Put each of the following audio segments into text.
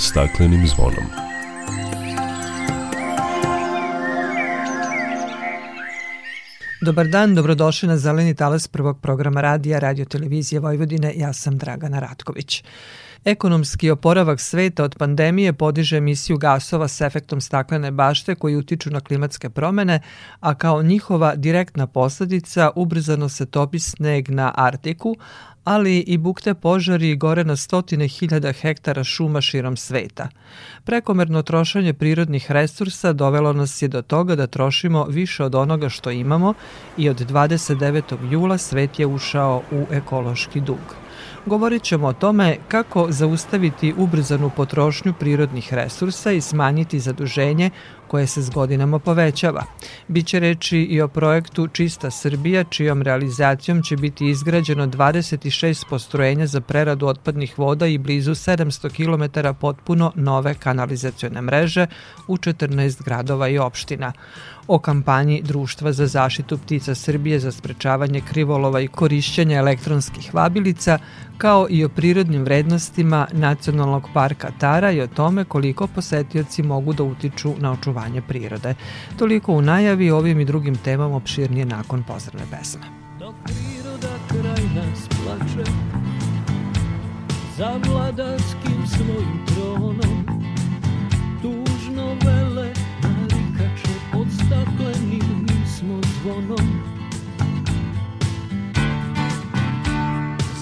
staklenim zvonom. Dobar dan, dobrodošli na Zeleni talas prvog programa radija Radio Televizije Vojvodine. Ja sam Dragana Ratković. Ekonomski oporavak sveta od pandemije podiže emisiju gasova s efektom staklene bašte koji utiču na klimatske promene, a kao njihova direktna posledica ubrzano se topi sneg na Artiku, ali i bukte požari gore na stotine hiljada hektara šuma širom sveta. Prekomerno trošanje prirodnih resursa dovelo nas je do toga da trošimo više od onoga što imamo i od 29. jula svet je ušao u ekološki dug. Govorit ćemo o tome kako zaustaviti ubrzanu potrošnju prirodnih resursa i smanjiti zaduženje koje se s godinama povećava. Biće reči i o projektu Čista Srbija, čijom realizacijom će biti izgrađeno 26 postrojenja za preradu otpadnih voda i blizu 700 km potpuno nove kanalizacione mreže u 14 gradova i opština o kampanji Društva za zaštitu ptica Srbije za sprečavanje krivolova i korišćenja elektronskih vabilica, kao i o prirodnim vrednostima Nacionalnog parka Tara i o tome koliko posetioci mogu da utiču na očuvanje prirode. Toliko u najavi ovim i drugim temama opširnije nakon pozdravne pesme. Dok priroda kraj nas plače za vladarskim svojim tronom tužno vele narikače pod staklenim smo zvonom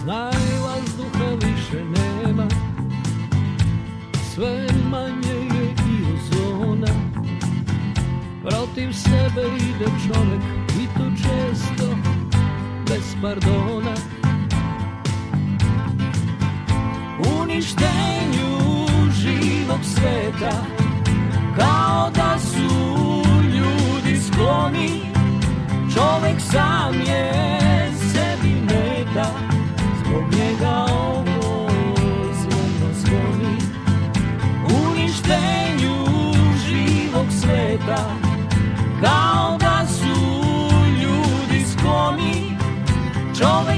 Znaj vazduha više nema Sve manje Protiv sebe ide čovek I to često Bez pardona. Uništenju živog sveta Kao da su ljudi skloni Čovek sam je sebi meta Zbog njega ovo zvono zvoni Uništenju živog sveta Kao da su ljudi skloni Čovek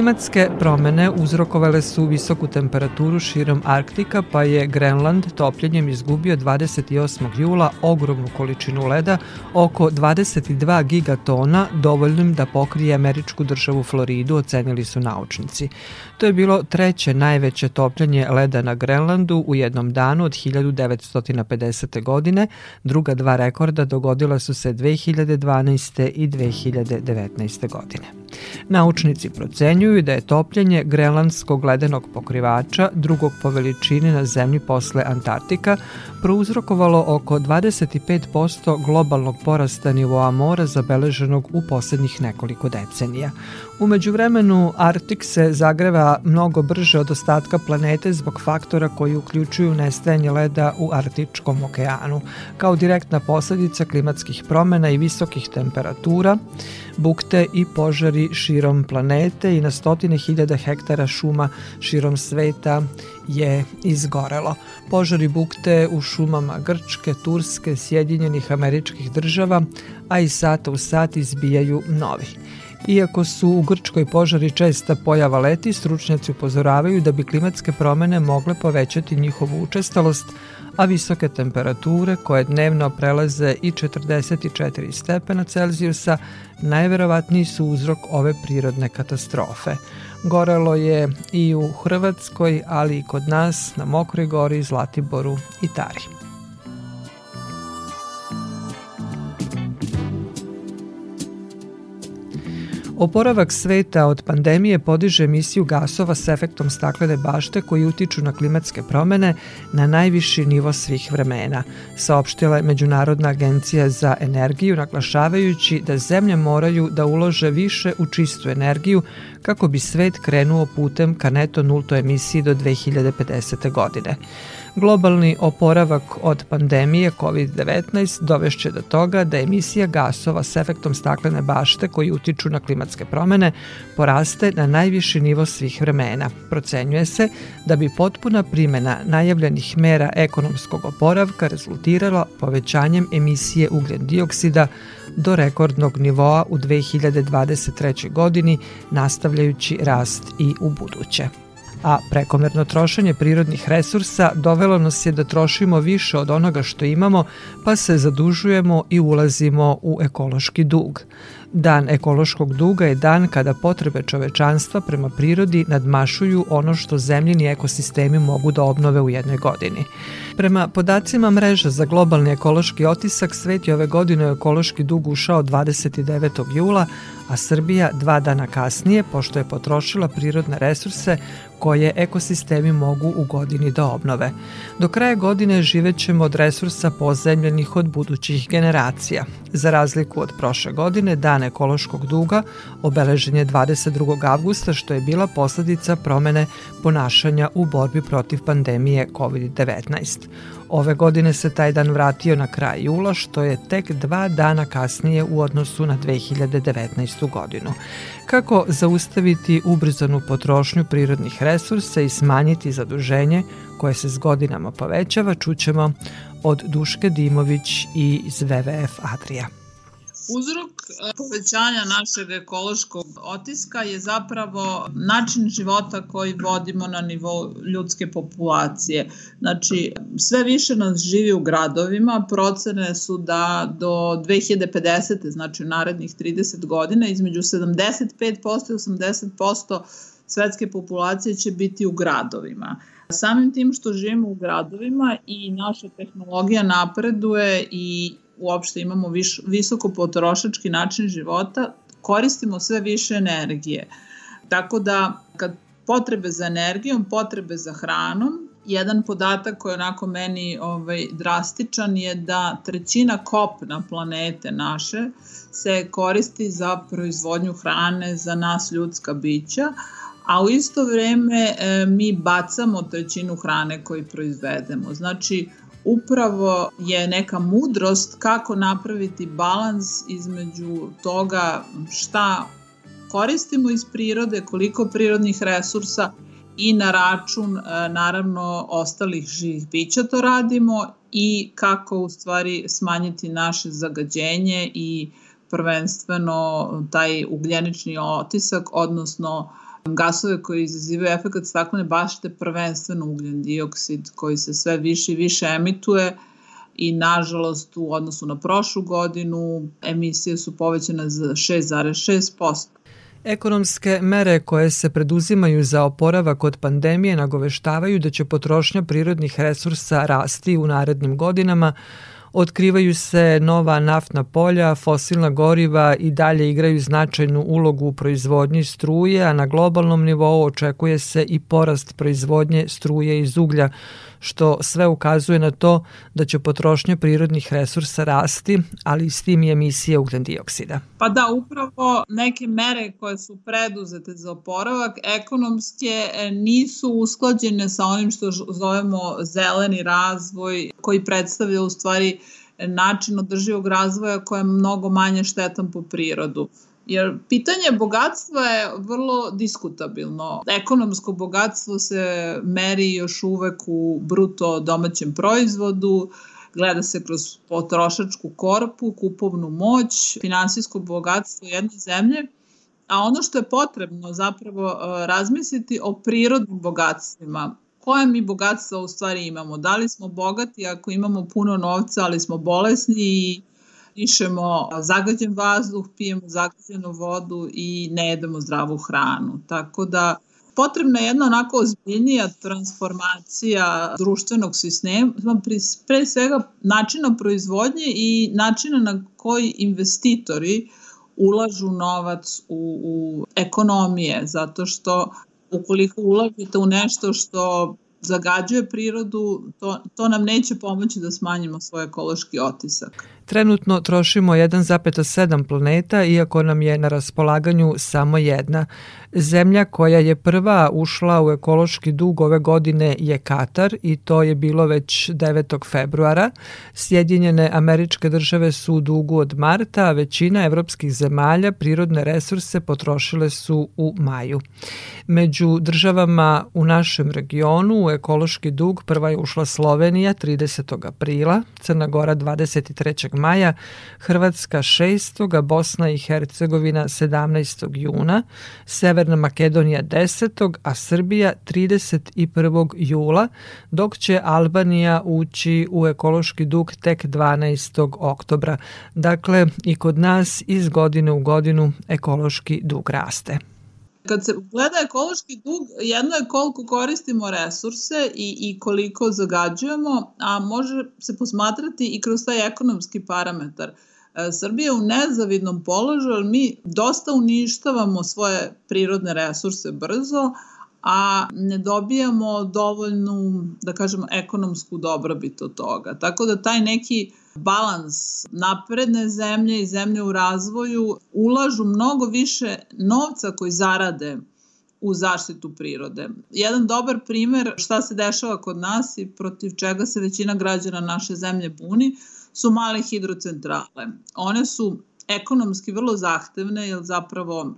Klimatske promene uzrokovale su visoku temperaturu širom Arktika, pa je Grenland topljenjem izgubio 28. jula ogromnu količinu leda, oko 22 gigatona, dovoljnim da pokrije američku državu Floridu, ocenili su naučnici. To je bilo treće najveće topljenje leda na Grenlandu u jednom danu od 1950. godine. Druga dva rekorda dogodila su se 2012. i 2019. godine. Naučnici procenjuju da je topljenje grenlandskog ledenog pokrivača, drugog po veličini na zemlji posle Antarktika, prouzrokovalo oko 25% globalnog porasta nivoa mora zabeleženog u poslednjih nekoliko decenija. Umeđu vremenu, Arktik se zagreva mnogo brže od ostatka planete zbog faktora koji uključuju nestajanje leda u Arktičkom okeanu. Kao direktna posledica klimatskih promena i visokih temperatura, bukte i požari širom planete i na stotine hiljada hektara šuma širom sveta je izgorelo. Požari bukte u šumama Grčke, Turske, Sjedinjenih američkih država, a i sata u sat izbijaju novi. Iako su u Grčkoj požari česta pojava leti, stručnjaci upozoravaju da bi klimatske promene mogle povećati njihovu učestalost, a visoke temperature koje dnevno prelaze i 44 stepena Celzijusa najverovatniji su uzrok ove prirodne katastrofe. Gorelo je i u Hrvatskoj, ali i kod nas na Mokroj gori, Zlatiboru i Tari. Oporavak sveta od pandemije podiže emisiju gasova s efektom staklene bašte koji utiču na klimatske promene na najviši nivo svih vremena, saopštila je Međunarodna agencija za energiju naglašavajući da zemlje moraju da ulože više u čistu energiju kako bi svet krenuo putem ka neto nultoj emisiji do 2050. godine. Globalni oporavak od pandemije COVID-19 dovešće do toga da emisija gasova s efektom staklene bašte koji utiču na klimatske promene poraste na najviši nivo svih vremena. Procenjuje se da bi potpuna primena najavljenih mera ekonomskog oporavka rezultirala povećanjem emisije ugljen dioksida do rekordnog nivoa u 2023. godini, nastavljajući rast i u buduće a prekomerno trošenje prirodnih resursa dovelo nas je da trošimo više od onoga što imamo, pa se zadužujemo i ulazimo u ekološki dug. Dan ekološkog duga je dan kada potrebe čovečanstva prema prirodi nadmašuju ono što zemljini ekosistemi mogu da obnove u jednoj godini. Prema podacima mreža za globalni ekološki otisak, svet je ove godine u ekološki dug ušao 29. jula, a Srbija dva dana kasnije, pošto je potrošila prirodne resurse koje ekosistemi mogu u godini da obnove. Do kraja godine živećemo od resursa pozemljenih od budućih generacija. Za razliku od prošle godine, dan ekološkog duga obeležen je 22. avgusta, što je bila posledica promene ponašanja u borbi protiv pandemije COVID-19. Ove godine se taj dan vratio na kraj jula, što je tek dva dana kasnije u odnosu na 2019. godinu. Kako zaustaviti ubrzanu potrošnju prirodnih resursa i smanjiti zaduženje koje se s godinama povećava, čućemo od Duške Dimović i iz WWF Adria. Uzrok e, povećanja našeg ekološkog otiska je zapravo način života koji vodimo na nivou ljudske populacije. Znači, sve više nas živi u gradovima, procene su da do 2050. znači u narednih 30 godina, između 75% i 80% svetske populacije će biti u gradovima. Samim tim što živimo u gradovima i naša tehnologija napreduje i uopšte imamo viš, visoko potrošački način života, koristimo sve više energije. Tako da kad potrebe za energijom, potrebe za hranom, jedan podatak koji je onako meni ovaj, drastičan je da trećina kopna planete naše se koristi za proizvodnju hrane za nas ljudska bića, a u isto vreme e, mi bacamo trećinu hrane koju proizvedemo. Znači, upravo je neka mudrost kako napraviti balans između toga šta koristimo iz prirode, koliko prirodnih resursa i na račun e, naravno ostalih živih bića to radimo i kako u stvari smanjiti naše zagađenje i prvenstveno taj ugljenični otisak, odnosno gasove koji izazivaju efekt staklene bašte, prvenstveno ugljen dioksid koji se sve više i više emituje i nažalost u odnosu na prošlu godinu emisije su povećane za 6,6%. Ekonomske mere koje se preduzimaju za oporavak od pandemije nagoveštavaju da će potrošnja prirodnih resursa rasti u narednim godinama, Otkrivaju se nova naftna polja, fosilna goriva i dalje igraju značajnu ulogu u proizvodnji struje, a na globalnom nivou očekuje se i porast proizvodnje struje iz uglja, što sve ukazuje na to da će potrošnja prirodnih resursa rasti, ali i s tim i emisije ugljen dioksida. Pa da, upravo neke mere koje su preduzete za oporavak ekonomske e, nisu usklađene sa onim što zovemo zeleni razvoj koji predstavlja u stvari način održivog razvoja koja je mnogo manje štetan po prirodu. Jer pitanje bogatstva je vrlo diskutabilno. Ekonomsko bogatstvo se meri još uvek u bruto domaćem proizvodu, gleda se kroz potrošačku korpu, kupovnu moć, finansijsko bogatstvo jedne zemlje, a ono što je potrebno zapravo e, razmisliti o prirodnim bogatstvima. Koje mi bogatstva u stvari imamo? Da li smo bogati ako imamo puno novca, ali smo bolesni i dišemo zagađen vazduh, pijemo zagađenu vodu i ne jedemo zdravu hranu. Tako da potrebna je jedna onako ozbiljnija transformacija društvenog sistema, pre svega načina proizvodnje i načina na koji investitori ulažu novac u, u ekonomije, zato što ukoliko ulažete u nešto što zagađuje prirodu, to, to nam neće pomoći da smanjimo svoj ekološki otisak. Trenutno trošimo 1,7 planeta, iako nam je na raspolaganju samo jedna. Zemlja koja je prva ušla u ekološki dug ove godine je Katar i to je bilo već 9. februara. Sjedinjene američke države su u dugu od marta, a većina evropskih zemalja prirodne resurse potrošile su u maju. Među državama u našem regionu u ekološki dug prva je ušla Slovenija 30. aprila, Crna Gora 23. maja, Hrvatska 6. Bosna i Hercegovina 17. juna, Severna Makedonija 10. a Srbija 31. jula, dok će Albanija ući u ekološki dug tek 12. oktobra. Dakle, i kod nas iz godine u godinu ekološki dug raste. Kad se gleda ekološki dug, jedno je koliko koristimo resurse i, i koliko zagađujemo, a može se posmatrati i kroz taj ekonomski parametar. E, Srbija je u nezavidnom položaju, ali mi dosta uništavamo svoje prirodne resurse brzo, a ne dobijamo dovoljnu, da kažemo, ekonomsku dobrobit od toga. Tako da taj neki balans napredne zemlje i zemlje u razvoju ulažu mnogo više novca koji zarade u zaštitu prirode. Jedan dobar primer šta se dešava kod nas i protiv čega se većina građana naše zemlje buni su male hidrocentrale. One su ekonomski vrlo zahtevne jer zapravo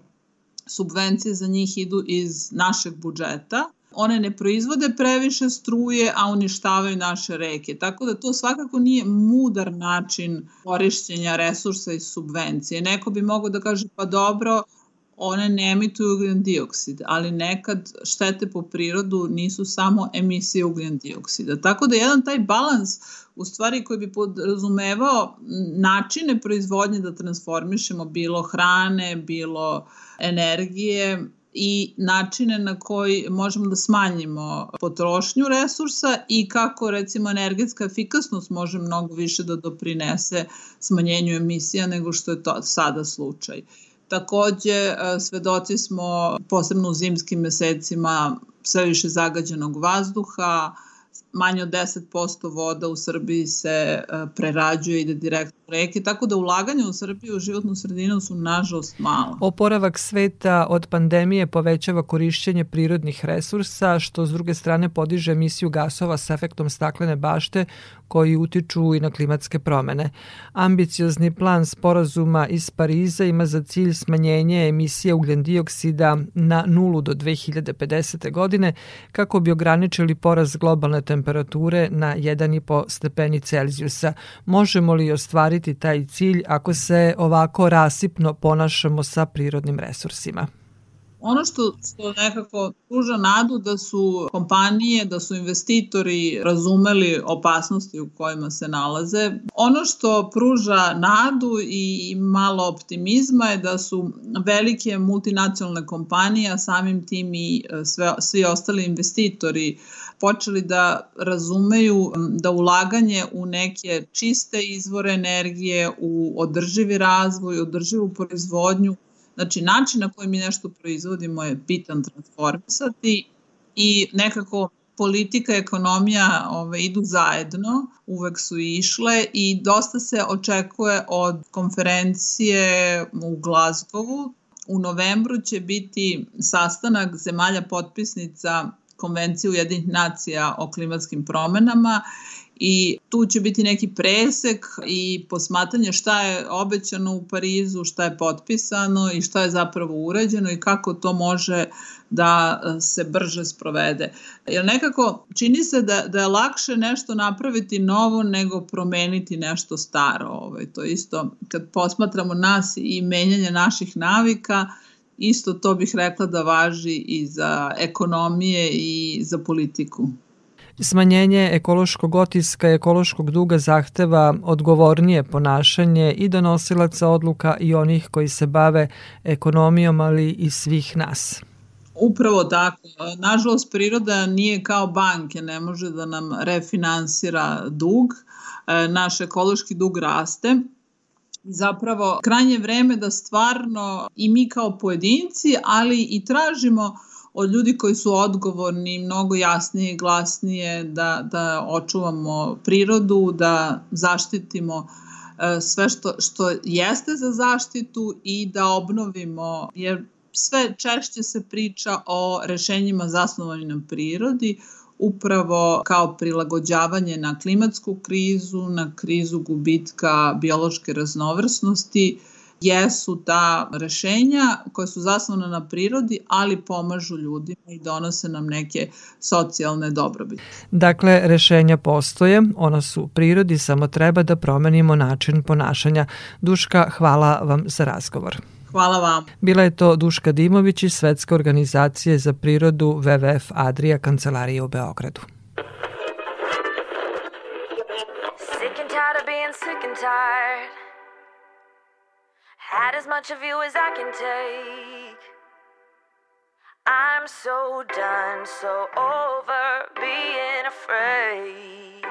subvencije za njih idu iz našeg budžeta. One ne proizvode previše struje, a uništavaju naše reke. Tako da to svakako nije mudar način korišćenja resursa i subvencije. Neko bi mogo da kaže pa dobro, one ne emituju ugljen dioksid, ali nekad štete po prirodu nisu samo emisije ugljen dioksida. Tako da jedan taj balans u stvari koji bi podrazumevao načine proizvodnje da transformišemo bilo hrane, bilo energije i načine na koji možemo da smanjimo potrošnju resursa i kako recimo energetska efikasnost može mnogo više da doprinese smanjenju emisija nego što je to sada slučaj. Takođe, e, svedoci smo posebno u zimskim mesecima sve više zagađenog vazduha, manje od 10% voda u Srbiji se e, prerađuje i ide direktno u reke, tako da ulaganje u Srbiju u životnu sredinu su nažalost malo. Oporavak sveta od pandemije povećava korišćenje prirodnih resursa, što s druge strane podiže emisiju gasova sa efektom staklene bašte koji utiču i na klimatske promene. Ambiciozni plan sporazuma iz Pariza ima za cilj smanjenje emisije ugljen dioksida na nulu do 2050. godine kako bi ograničili poraz globalne temperature na 1,5 stepeni Celzijusa. Možemo li ostvariti taj cilj ako se ovako rasipno ponašamo sa prirodnim resursima? Ono što, što nekako pruža nadu da su kompanije, da su investitori razumeli opasnosti u kojima se nalaze. Ono što pruža nadu i malo optimizma je da su velike multinacionalne kompanije, a samim tim i sve, svi ostali investitori počeli da razumeju da ulaganje u neke čiste izvore energije, u održivi razvoj, održivu proizvodnju, znači način na koji mi nešto proizvodimo je bitan transformisati i nekako politika i ekonomija ove, idu zajedno, uvek su išle i dosta se očekuje od konferencije u Glazgovu. U novembru će biti sastanak zemalja potpisnica konvencije Ujedinih nacija o klimatskim promenama i tu će biti neki presek i posmatanje šta je obećano u Parizu, šta je potpisano i šta je zapravo urađeno i kako to može da se brže sprovede. Jer nekako čini se da, da je lakše nešto napraviti novo nego promeniti nešto staro. Ovaj. To isto kad posmatramo nas i menjanje naših navika, isto to bih rekla da važi i za ekonomije i za politiku. Smanjenje ekološkog otiska i ekološkog duga zahteva odgovornije ponašanje i donosilaca odluka i onih koji se bave ekonomijom, ali i svih nas. Upravo tako. Nažalost, priroda nije kao banke, ne može da nam refinansira dug. E, naš ekološki dug raste zapravo krajnje vreme da stvarno i mi kao pojedinci, ali i tražimo od ljudi koji su odgovorni mnogo jasnije i glasnije da, da očuvamo prirodu, da zaštitimo e, sve što, što jeste za zaštitu i da obnovimo, jer sve češće se priča o rešenjima zasnovanim na prirodi, upravo kao prilagođavanje na klimatsku krizu, na krizu gubitka biološke raznovrsnosti, jesu ta rešenja koja su zasnovana na prirodi, ali pomažu ljudima i donose nam neke socijalne dobrobiti. Dakle, rešenja postoje, ona su u prirodi, samo treba da promenimo način ponašanja. Duška, hvala vam za razgovor. Hvala vam. Bila je to Duška Dimović iz Svetske organizacije za prirodu WWF Adria kancelarije u Beogradu. Sick and tired of being sick and tired Had as much of you as I can take I'm so done, so over being afraid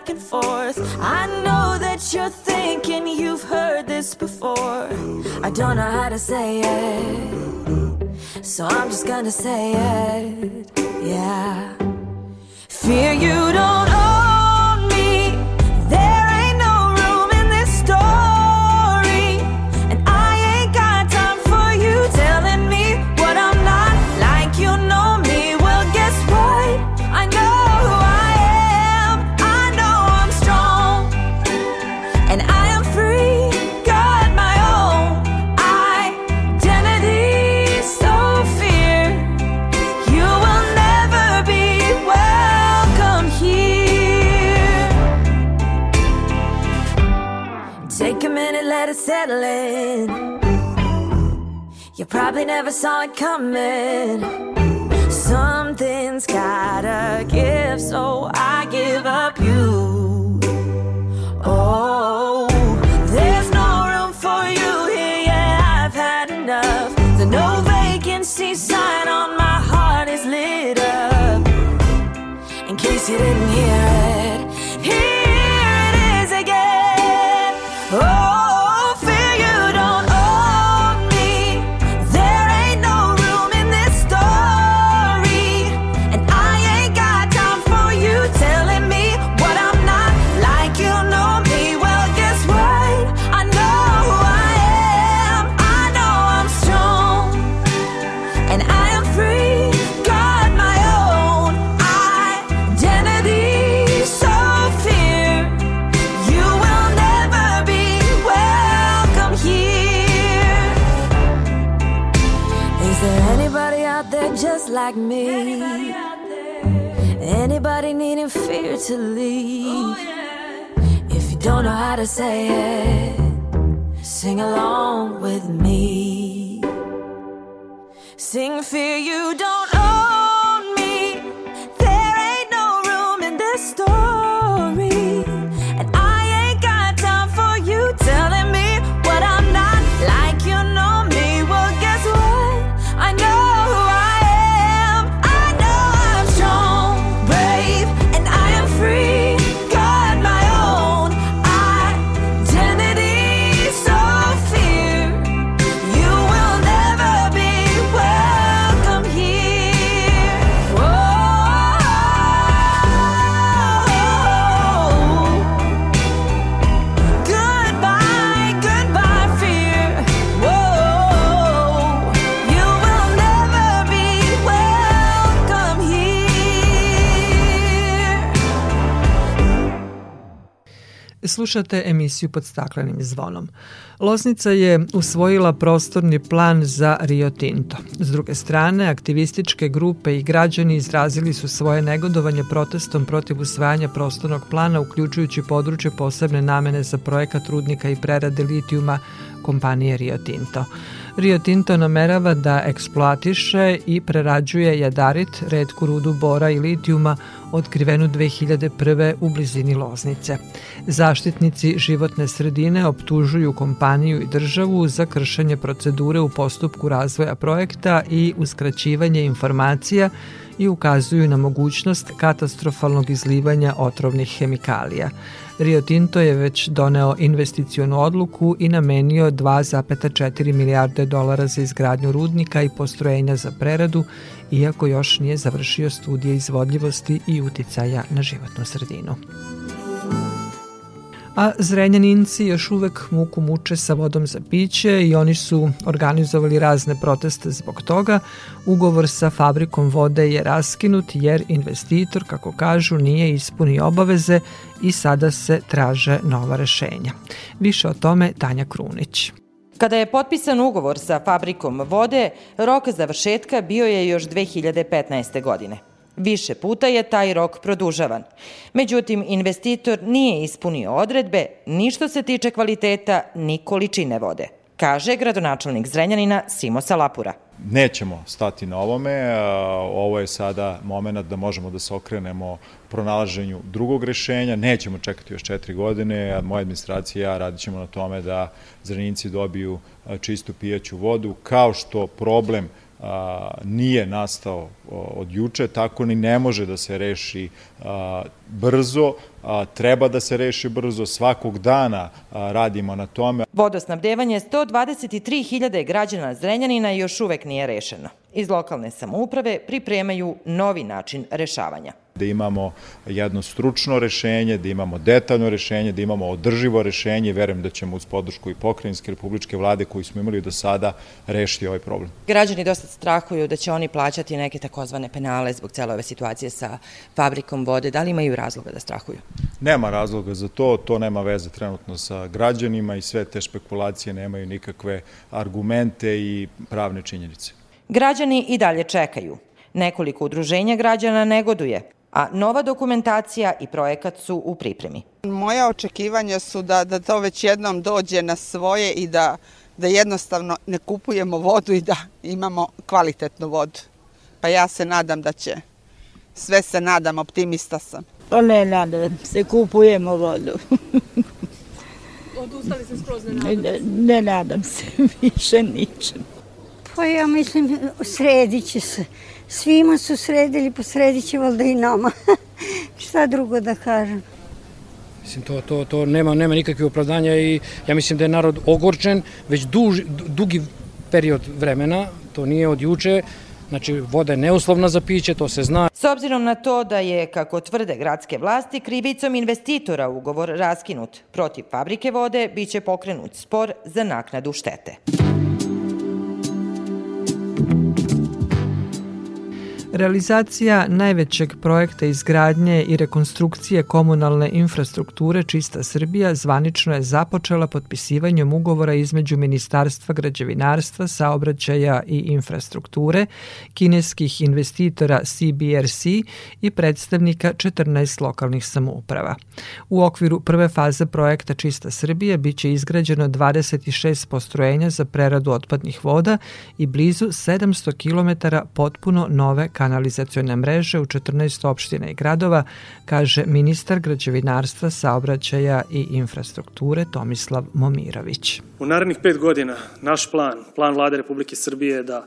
back and forth. I know that you're thinking you've heard this before. I don't know how to say it, so I'm just gonna say it. Yeah. Fear you don't probably never saw it coming. Something's gotta give, so I give up you. Oh, there's no room for you here, yeah, I've had enough. The no vacancy sign on my heart is lit up. In case you didn't hear like me? Anybody needing fear to leave? If you don't know how to say it, Sing along with me. Sing fear you don't Slušate emisiju pod staklenim zvonom. Loznica je usvojila prostorni plan za Rio Tinto. S druge strane, aktivističke grupe i građani izrazili su svoje negodovanje protestom protiv usvajanja prostornog plana, uključujući područje posebne namene za projekat rudnika i prerade litijuma kompanije Rio Tinto. Rio Tinto namerava da eksploatiše i prerađuje jadarit, redku rudu bora i litijuma, otkrivenu 2001. u blizini Loznice. Zaštitnici životne sredine optužuju kompaniju i državu za kršenje procedure u postupku razvoja projekta i uskraćivanje informacija i ukazuju na mogućnost katastrofalnog izlivanja otrovnih hemikalija. Rio Tinto je već doneo investicionu odluku i namenio 2,4 milijarde dolara za izgradnju rudnika i postrojenja za preradu, iako još nije završio studije izvodljivosti i uticaja na životnu sredinu a Zrenjaninci još uvek muku muče sa vodom za piće i oni su organizovali razne proteste zbog toga. Ugovor sa fabrikom vode je raskinut jer investitor, kako kažu, nije ispunio obaveze i sada se traže nova rešenja. Više o tome Tanja Krunić. Kada je potpisan ugovor sa fabrikom vode, rok završetka bio je još 2015. godine. Više puta je taj rok produžavan. Međutim, investitor nije ispunio odredbe ni što se tiče kvaliteta, ni količine vode, kaže gradonačelnik Zrenjanina Simo Salapura. Nećemo stati na ovome, ovo je sada moment da možemo da se okrenemo pronalaženju drugog rešenja, nećemo čekati još četiri godine, moja administracija i ja radit ćemo na tome da Zrenjinci dobiju čistu pijaću vodu, kao što problem a, nije nastao od juče, tako ni ne može da se reši a, brzo, a, treba da se reši brzo, svakog dana a, radimo na tome. Vodosnabdevanje 123.000 građana Zrenjanina još uvek nije rešeno. Iz lokalne samouprave pripremaju novi način rešavanja da imamo jedno stručno rešenje, da imamo detaljno rešenje, da imamo održivo rešenje. Verujem da ćemo uz podršku i pokrajinske republičke vlade koji smo imali do sada rešiti ovaj problem. Građani dosta strahuju da će oni plaćati neke takozvane penale zbog cele ove situacije sa fabrikom vode. Da li imaju razloga da strahuju? Nema razloga za to, to nema veze trenutno sa građanima i sve te špekulacije nemaju nikakve argumente i pravne činjenice. Građani i dalje čekaju. Nekoliko udruženja građana negoduje a nova dokumentacija i projekat su u pripremi. Moja očekivanja su da, da to već jednom dođe na svoje i da, da jednostavno ne kupujemo vodu i da imamo kvalitetnu vodu. Pa ja se nadam da će, sve se nadam, optimista sam. Pa ne nadam se, kupujemo vodu. Odustali se skroz ne nadam ne, ne nadam se više ničem. Pa ja mislim, sredit će se. Svima su sredili, pa sredit će valjda i nama. Šta drugo da kažem? Mislim, to, to, to nema, nema nikakve opravdanja i ja mislim da je narod ogorčen već duž, dugi period vremena, to nije od juče, Znači, voda je neuslovna za piće, to se zna. S obzirom na to da je, kako tvrde gradske vlasti, krivicom investitora ugovor raskinut protiv fabrike vode, biće pokrenut spor za naknadu štete. Realizacija najvećeg projekta izgradnje i rekonstrukcije komunalne infrastrukture Čista Srbija zvanično je započela potpisivanjem ugovora između Ministarstva građevinarstva, saobraćaja i infrastrukture, kineskih investitora CBRC i predstavnika 14 lokalnih samouprava. U okviru prve faze projekta Čista Srbija biće izgrađeno 26 postrojenja za preradu otpadnih voda i blizu 700 km potpuno nove kanalizacione mreže u 14 opština i gradova, kaže ministar građevinarstva, saobraćaja i infrastrukture Tomislav Momirović. U narednih pet godina naš plan, plan vlade Republike Srbije je da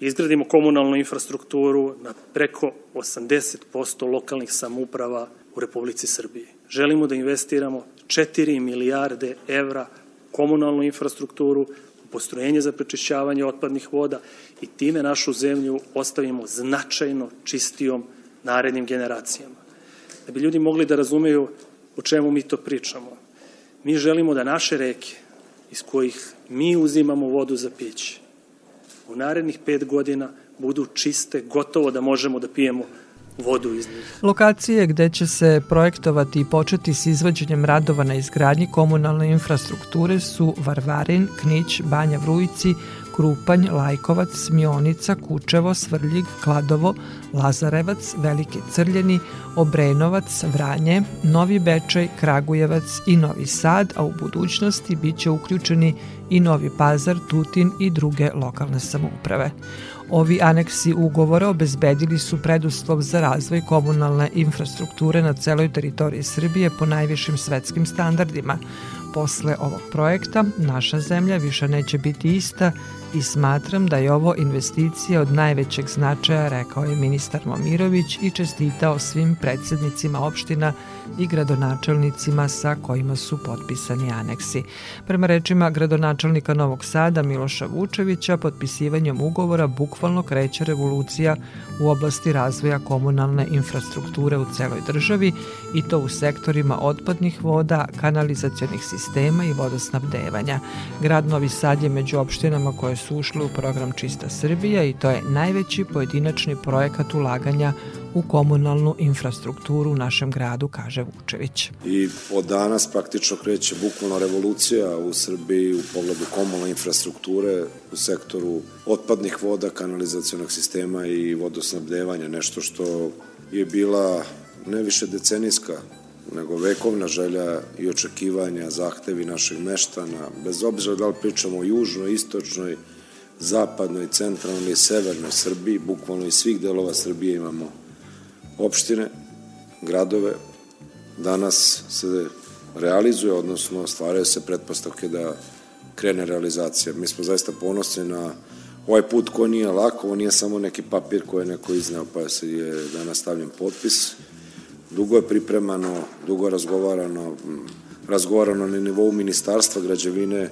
izgradimo komunalnu infrastrukturu na preko 80% lokalnih samuprava u Republici Srbiji. Želimo da investiramo 4 milijarde evra komunalnu infrastrukturu, postrojenje za prečišćavanje otpadnih voda i time našu zemlju ostavimo značajno čistijom narednim generacijama. Da bi ljudi mogli da razumeju o čemu mi to pričamo. Mi želimo da naše reke iz kojih mi uzimamo vodu za piće u narednih pet godina budu čiste, gotovo da možemo da pijemo vodu iz njih. Lokacije gde će se projektovati i početi s izvođenjem radova na izgradnji komunalne infrastrukture su Varvarin, Knić, Banja Vrujici, Krupanj, Lajkovac, Mionica, Kučevo, Svrljig, Kladovo, Lazarevac, Veliki Crljeni, Obrenovac, Vranje, Novi Bečaj, Kragujevac i Novi Sad, a u budućnosti biće uključeni i Novi Pazar, Tutin i druge lokalne samouprave. Ovi aneksi ugovora obezbedili su preduslov za razvoj komunalne infrastrukture na celoj teritoriji Srbije po najvišim svetskim standardima. Posle ovog projekta naša zemlja više neće biti ista i smatram da je ovo investicija od najvećeg značaja, rekao je ministar Momirović i čestitao svim predsednicima opština i gradonačelnicima sa kojima su potpisani aneksi. Prema rečima gradonačelnika Novog Sada Miloša Vučevića, potpisivanjem ugovora bukvalno kreće revolucija u oblasti razvoja komunalne infrastrukture u celoj državi i to u sektorima otpadnih voda, kanalizacionih sistema i vodosnabdevanja. Grad Novi Sad je među opštinama koje su ušle u program Čista Srbija i to je najveći pojedinačni projekat ulaganja u komunalnu infrastrukturu u našem gradu, kaže Vučević. I od danas praktično kreće bukvalno revolucija u Srbiji u pogledu komunalne infrastrukture u sektoru otpadnih voda, kanalizacijonog sistema i vodosnabdevanja, nešto što je bila ne više decenijska nego vekovna želja i očekivanja, zahtevi naših meštana, bez obzira da li pričamo o južnoj, istočnoj, zapadnoj, centralnoj i severnoj Srbiji, bukvalno iz svih delova Srbije imamo opštine, gradove, danas se realizuje, odnosno stvaraju se pretpostavke da krene realizacija. Mi smo zaista ponosni na ovaj put koji nije lako, ovo nije samo neki papir koji je neko izneo pa se je danas stavljen potpis. Dugo je pripremano, dugo je razgovarano, razgovarano na nivou ministarstva građevine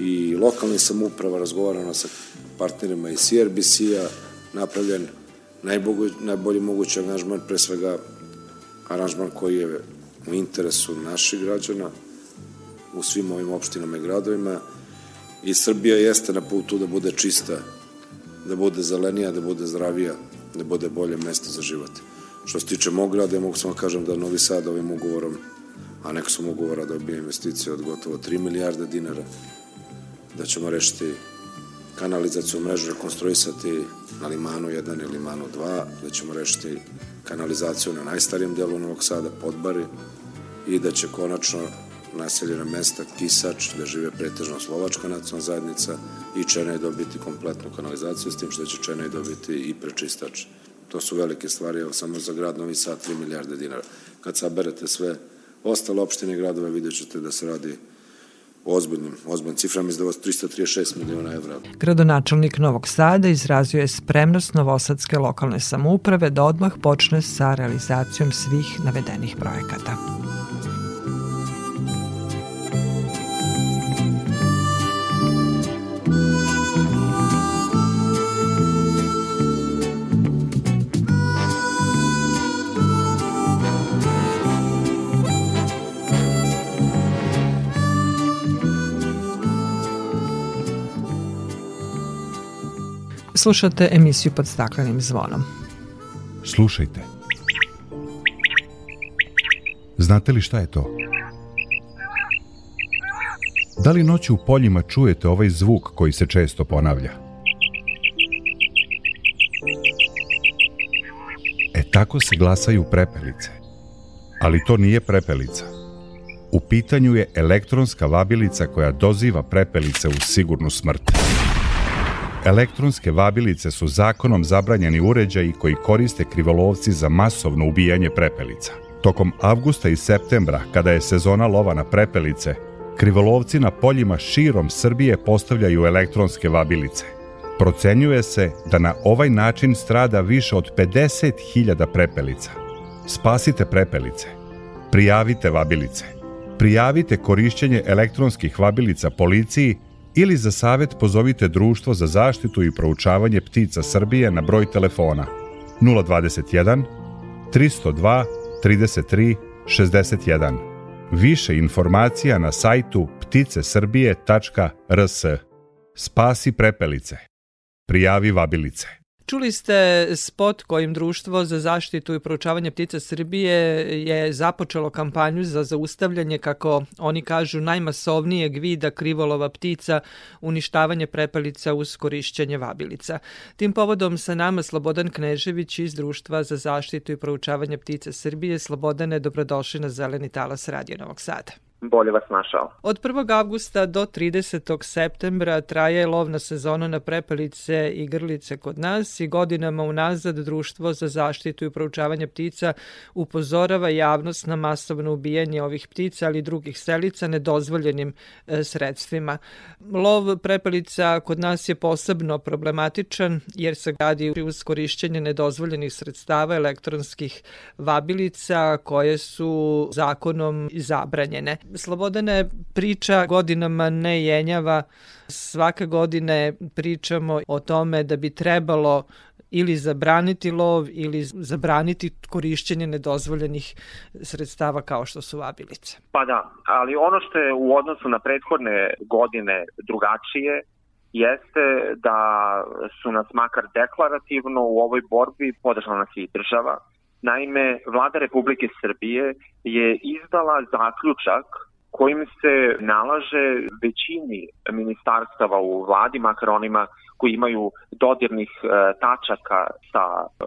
i lokalnih samuprava, razgovarano sa partnerima iz CRBC-a, napravljen najbolji, najbolji mogući aranžman, pre svega aranžman koji je u interesu naših građana u svim ovim opštinama i gradovima i Srbija jeste na putu da bude čista, da bude zelenija, da bude zdravija, da bude bolje mesto za život. Što se tiče mog grada, ja mogu samo kažem da Novi Sad ovim ugovorom, a neko sam ugovora dobije investicije od gotovo 3 milijarde dinara, da ćemo rešiti kanalizaciju mrežu rekonstruisati na Limanu 1 i Limanu 2, da ćemo rešiti kanalizaciju na najstarijem delu Novog Sada, Podbari, i da će konačno naseljena mesta Kisač, da žive pretežno slovačka nacionalna zajednica i Čenej dobiti kompletnu kanalizaciju, s tim što će Čenej dobiti i prečistač. To su velike stvari, evo samo za grad Novi Sad 3 milijarde dinara. Kad saberete sve ostale opštine i gradove, vidjet ćete da se radi ozbiljnim, ozbiljnim ciframa izdavo 336 miliona evra. Gradonačelnik Novog Sada izrazio je spremnost Novosadske lokalne samouprave da odmah počne sa realizacijom svih navedenih projekata. Slušate emisiju pod staklenim zvonom. Slušajte. Znate li šta je to? Da li noću u poljima čujete ovaj zvuk koji se često ponavlja? E tako se glasaju prepelice. Ali to nije prepelica. U pitanju je elektronska vabilica koja doziva prepelice u sigurnu smrt. Elektronske vabilice su zakonom zabranjeni uređaji koji koriste krivolovci za masovno ubijanje prepelica. Tokom avgusta i septembra, kada je sezona lova na prepelice, krivolovci na poljima širom Srbije postavljaju elektronske vabilice. Procenjuje se da na ovaj način strada više od 50.000 prepelica. Spasite prepelice. Prijavite vabilice. Prijavite korišćenje elektronskih vabilica policiji ili za savet pozovite Društvo za zaštitu i proučavanje ptica Srbije na broj telefona 021 302 33 61. Više informacija na sajtu pticesrbije.rs. Spasi prepelice. Prijavi vabilice. Čuli ste spot kojim Društvo za zaštitu i proučavanje ptica Srbije je započelo kampanju za zaustavljanje, kako oni kažu, najmasovnijeg vida krivolova ptica, uništavanje prepelica uz korišćenje vabilica. Tim povodom sa nama Slobodan Knežević iz Društva za zaštitu i proučavanje ptica Srbije. Slobodane, dobrodošli na Zeleni talas Radio Novog Sada bolje vas našao. Od 1. avgusta do 30. septembra traje lovna sezona na prepelice i grlice kod nas i godinama unazad Društvo za zaštitu i proučavanje ptica upozorava javnost na masovno ubijanje ovih ptica, ali i drugih selica nedozvoljenim e, sredstvima. Lov prepelica kod nas je posebno problematičan jer se gradi uz korišćenje nedozvoljenih sredstava elektronskih vabilica koje su zakonom zabranjene. Slobodane priča godinama ne jenjava. Svake godine pričamo o tome da bi trebalo ili zabraniti lov ili zabraniti korišćenje nedozvoljenih sredstava kao što su vabilice. Pa da, ali ono što je u odnosu na prethodne godine drugačije jeste da su nas makar deklarativno u ovoj borbi podržala nas i država, Naime, vlada Republike Srbije je izdala zaključak kojim se nalaže većini ministarstava u vladi, makar onima koji imaju dodirnih e, tačaka sa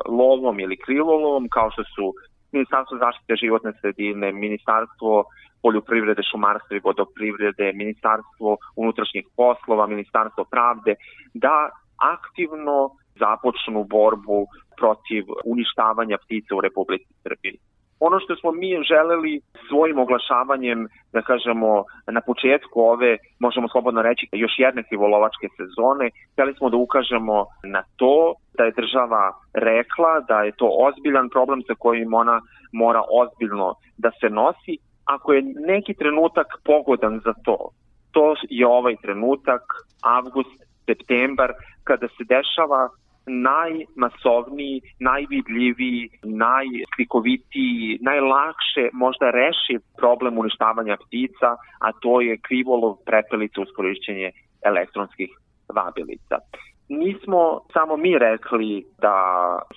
lovom ili krilolovom, kao što su Ministarstvo zaštite životne sredine, Ministarstvo poljoprivrede, šumarstva i vodoprivrede, Ministarstvo unutrašnjih poslova, Ministarstvo pravde, da aktivno započnu borbu protiv uništavanja ptica u Republici Srbiji. Ono što smo mi želeli svojim oglašavanjem, da kažemo, na početku ove, možemo slobodno reći, još jedne krivolovačke sezone, hteli smo da ukažemo na to da je država rekla da je to ozbiljan problem sa kojim ona mora ozbiljno da se nosi. Ako je neki trenutak pogodan za to, to je ovaj trenutak, avgust, septembar, kada se dešava najmasovniji, najvidljiviji, najslikovitiji, najlakše možda rešiv problem uništavanja ptica, a to je krivolov prepelica uz korišćenje elektronskih vabilica. Nismo samo mi rekli da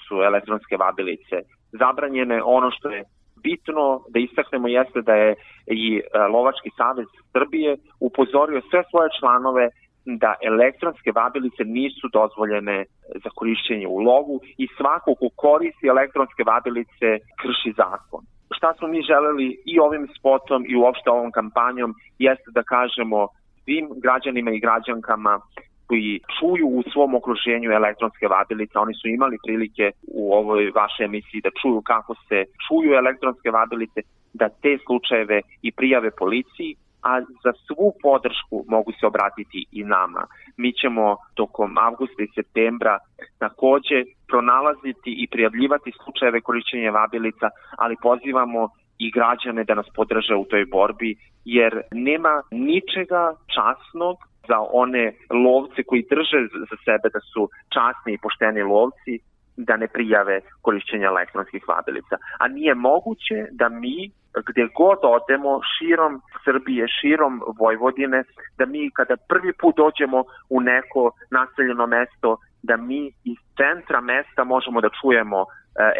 su elektronske vabilice zabranjene, ono što je bitno da istaknemo jeste da je i e, Lovački savez Srbije upozorio sve svoje članove da elektronske vabilice nisu dozvoljene za korišćenje u lovu i svako ko koristi elektronske vabilice krši zakon. Šta smo mi želeli i ovim spotom i uopšte ovom kampanjom jeste da kažemo svim građanima i građankama koji čuju u svom okruženju elektronske vabilice, oni su imali prilike u ovoj vašoj emisiji da čuju kako se čuju elektronske vabilice, da te slučajeve i prijave policiji, a za svu podršku mogu se obratiti i nama. Mi ćemo tokom avgusta i septembra takođe pronalaziti i prijavljivati slučajeve korišćenja vabilica, ali pozivamo i građane da nas podrže u toj borbi, jer nema ničega časnog za one lovce koji drže za sebe da su časni i pošteni lovci, da ne prijave korišćenje elektronskih vabilica. A nije moguće da mi gde god odemo širom Srbije, širom Vojvodine, da mi kada prvi put dođemo u neko naseljeno mesto, da mi iz centra mesta možemo da čujemo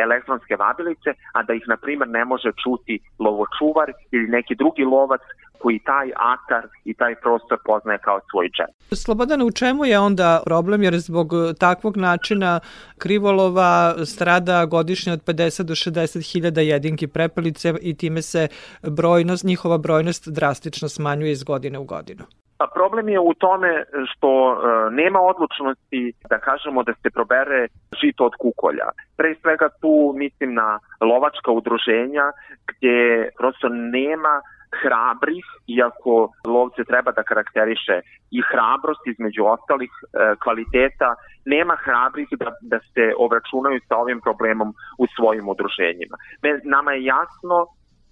elektronske vabilice, a da ih, na primer, ne može čuti lovočuvar ili neki drugi lovac koji taj atar i taj prostor poznaje kao svoj džep. Slobodana, u čemu je onda problem, jer zbog takvog načina krivolova strada godišnje od 50 do 60 hiljada jedinki prepelice i time se brojnost, njihova brojnost drastično smanjuje iz godine u godinu. Pa problem je u tome što e, nema odlučnosti da kažemo da se probere žito od kukolja. Pre svega tu mislim na lovačka udruženja gdje prosto nema hrabrih, iako lovce treba da karakteriše i hrabrost između ostalih e, kvaliteta, nema hrabrih da, da se obračunaju sa ovim problemom u svojim udruženjima. Nama je jasno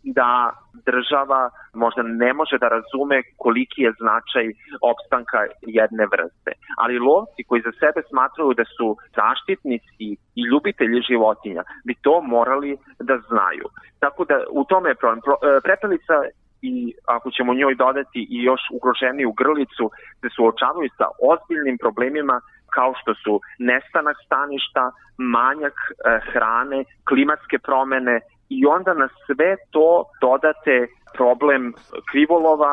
da država možda ne može da razume koliki je značaj opstanka jedne vrste. Ali lovci koji za sebe smatraju da su zaštitnici i ljubitelji životinja bi to morali da znaju. Tako da u tome je problem. E, prepelica i ako ćemo njoj dodati i još ugroženiju grlicu, se suočavaju sa ozbiljnim problemima kao što su nestanak staništa, manjak e, hrane, klimatske promene i onda na sve to dodate problem krivolova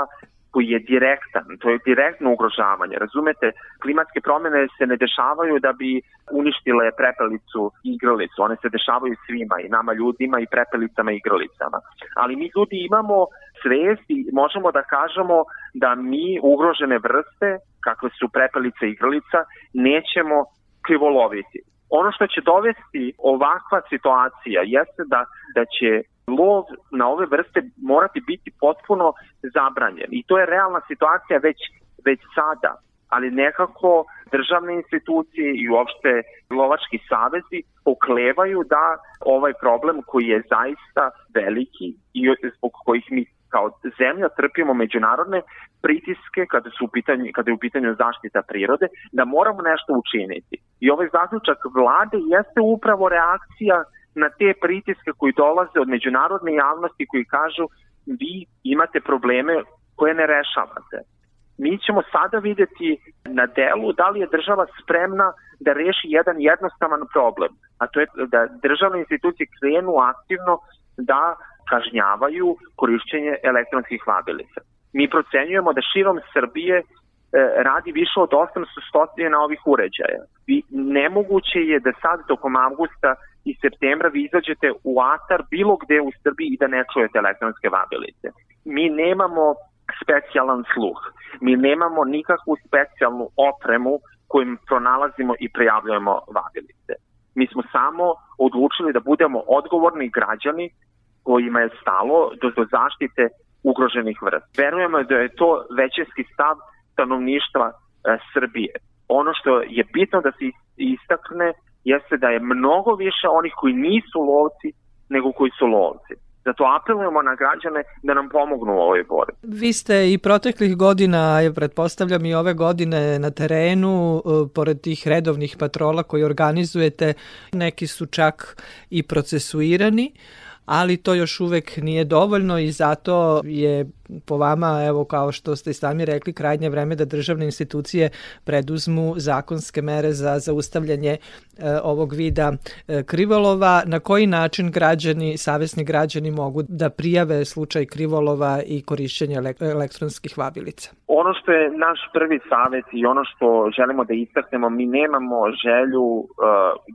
koji je direktan, to je direktno ugrožavanje. Razumete, klimatske promene se ne dešavaju da bi uništile prepelicu i igralicu, one se dešavaju svima i nama ljudima i prepelicama i igralicama. Ali mi ljudi imamo svest i možemo da kažemo da mi ugrožene vrste, kakve su prepelica i igralica, nećemo krivoloviti. Ono što će dovesti ovakva situacija jeste da, da će lov na ove vrste morati biti potpuno zabranjen. I to je realna situacija već, već sada ali nekako državne institucije i uopšte lovački savezi poklevaju da ovaj problem koji je zaista veliki i zbog kojih mi kao zemlja trpimo međunarodne pritiske kada su u pitanju kada je u pitanju zaštita prirode da moramo nešto učiniti. I ovaj zaključak vlade jeste upravo reakcija na te pritiske koji dolaze od međunarodne javnosti koji kažu vi imate probleme koje ne rešavate. Mi ćemo sada videti na delu da li je država spremna da reši jedan jednostavan problem, a to je da državne institucije krenu aktivno da kažnjavaju korišćenje elektronskih vabilica. Mi procenjujemo da širom Srbije e, radi više od 800 stotina ovih uređaja. I nemoguće je da sad tokom avgusta i septembra vi izađete u atar bilo gde u Srbiji i da ne čujete elektronske vabilice. Mi nemamo specijalan sluh. Mi nemamo nikakvu specijalnu opremu kojim pronalazimo i prijavljujemo vabilice. Mi smo samo odlučili da budemo odgovorni građani kojima je stalo do, do zaštite ugroženih vrsta. Verujemo da je to većinski stav stanovništva e, Srbije. Ono što je bitno da se istakne jeste da je mnogo više onih koji nisu lovci nego koji su lovci. Zato apelujemo na građane da nam pomognu u ovoj borbi. Vi ste i proteklih godina, je pretpostavljam i ove godine na terenu, e, pored tih redovnih patrola koji organizujete, neki su čak i procesuirani ali to još uvek nije dovoljno i zato je po vama, evo kao što ste i sami rekli, krajnje vreme da državne institucije preduzmu zakonske mere za zaustavljanje e, ovog vida e, krivolova. Na koji način građani, savesni građani mogu da prijave slučaj krivolova i korišćenja elektronskih vabilica? Ono što je naš prvi savet i ono što želimo da istaknemo, mi nemamo želju uh,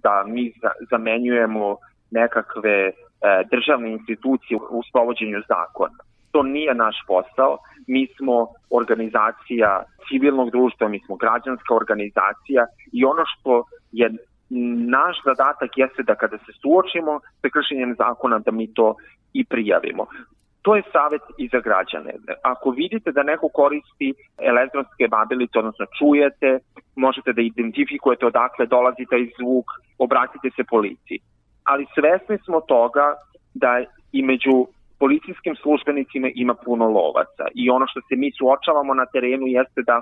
da mi zamenjujemo nekakve E, državne institucije u sprovođenju zakona. To nije naš posao. Mi smo organizacija civilnog društva, mi smo građanska organizacija i ono što je naš zadatak jeste da kada se suočimo sa kršenjem zakona da mi to i prijavimo. To je savet i za građane. Ako vidite da neko koristi elektronske babilice, odnosno čujete, možete da identifikujete odakle dolazi taj zvuk, obratite se policiji ali svesni smo toga da i među policijskim službenicima ima puno lovaca i ono što se mi suočavamo na terenu jeste da,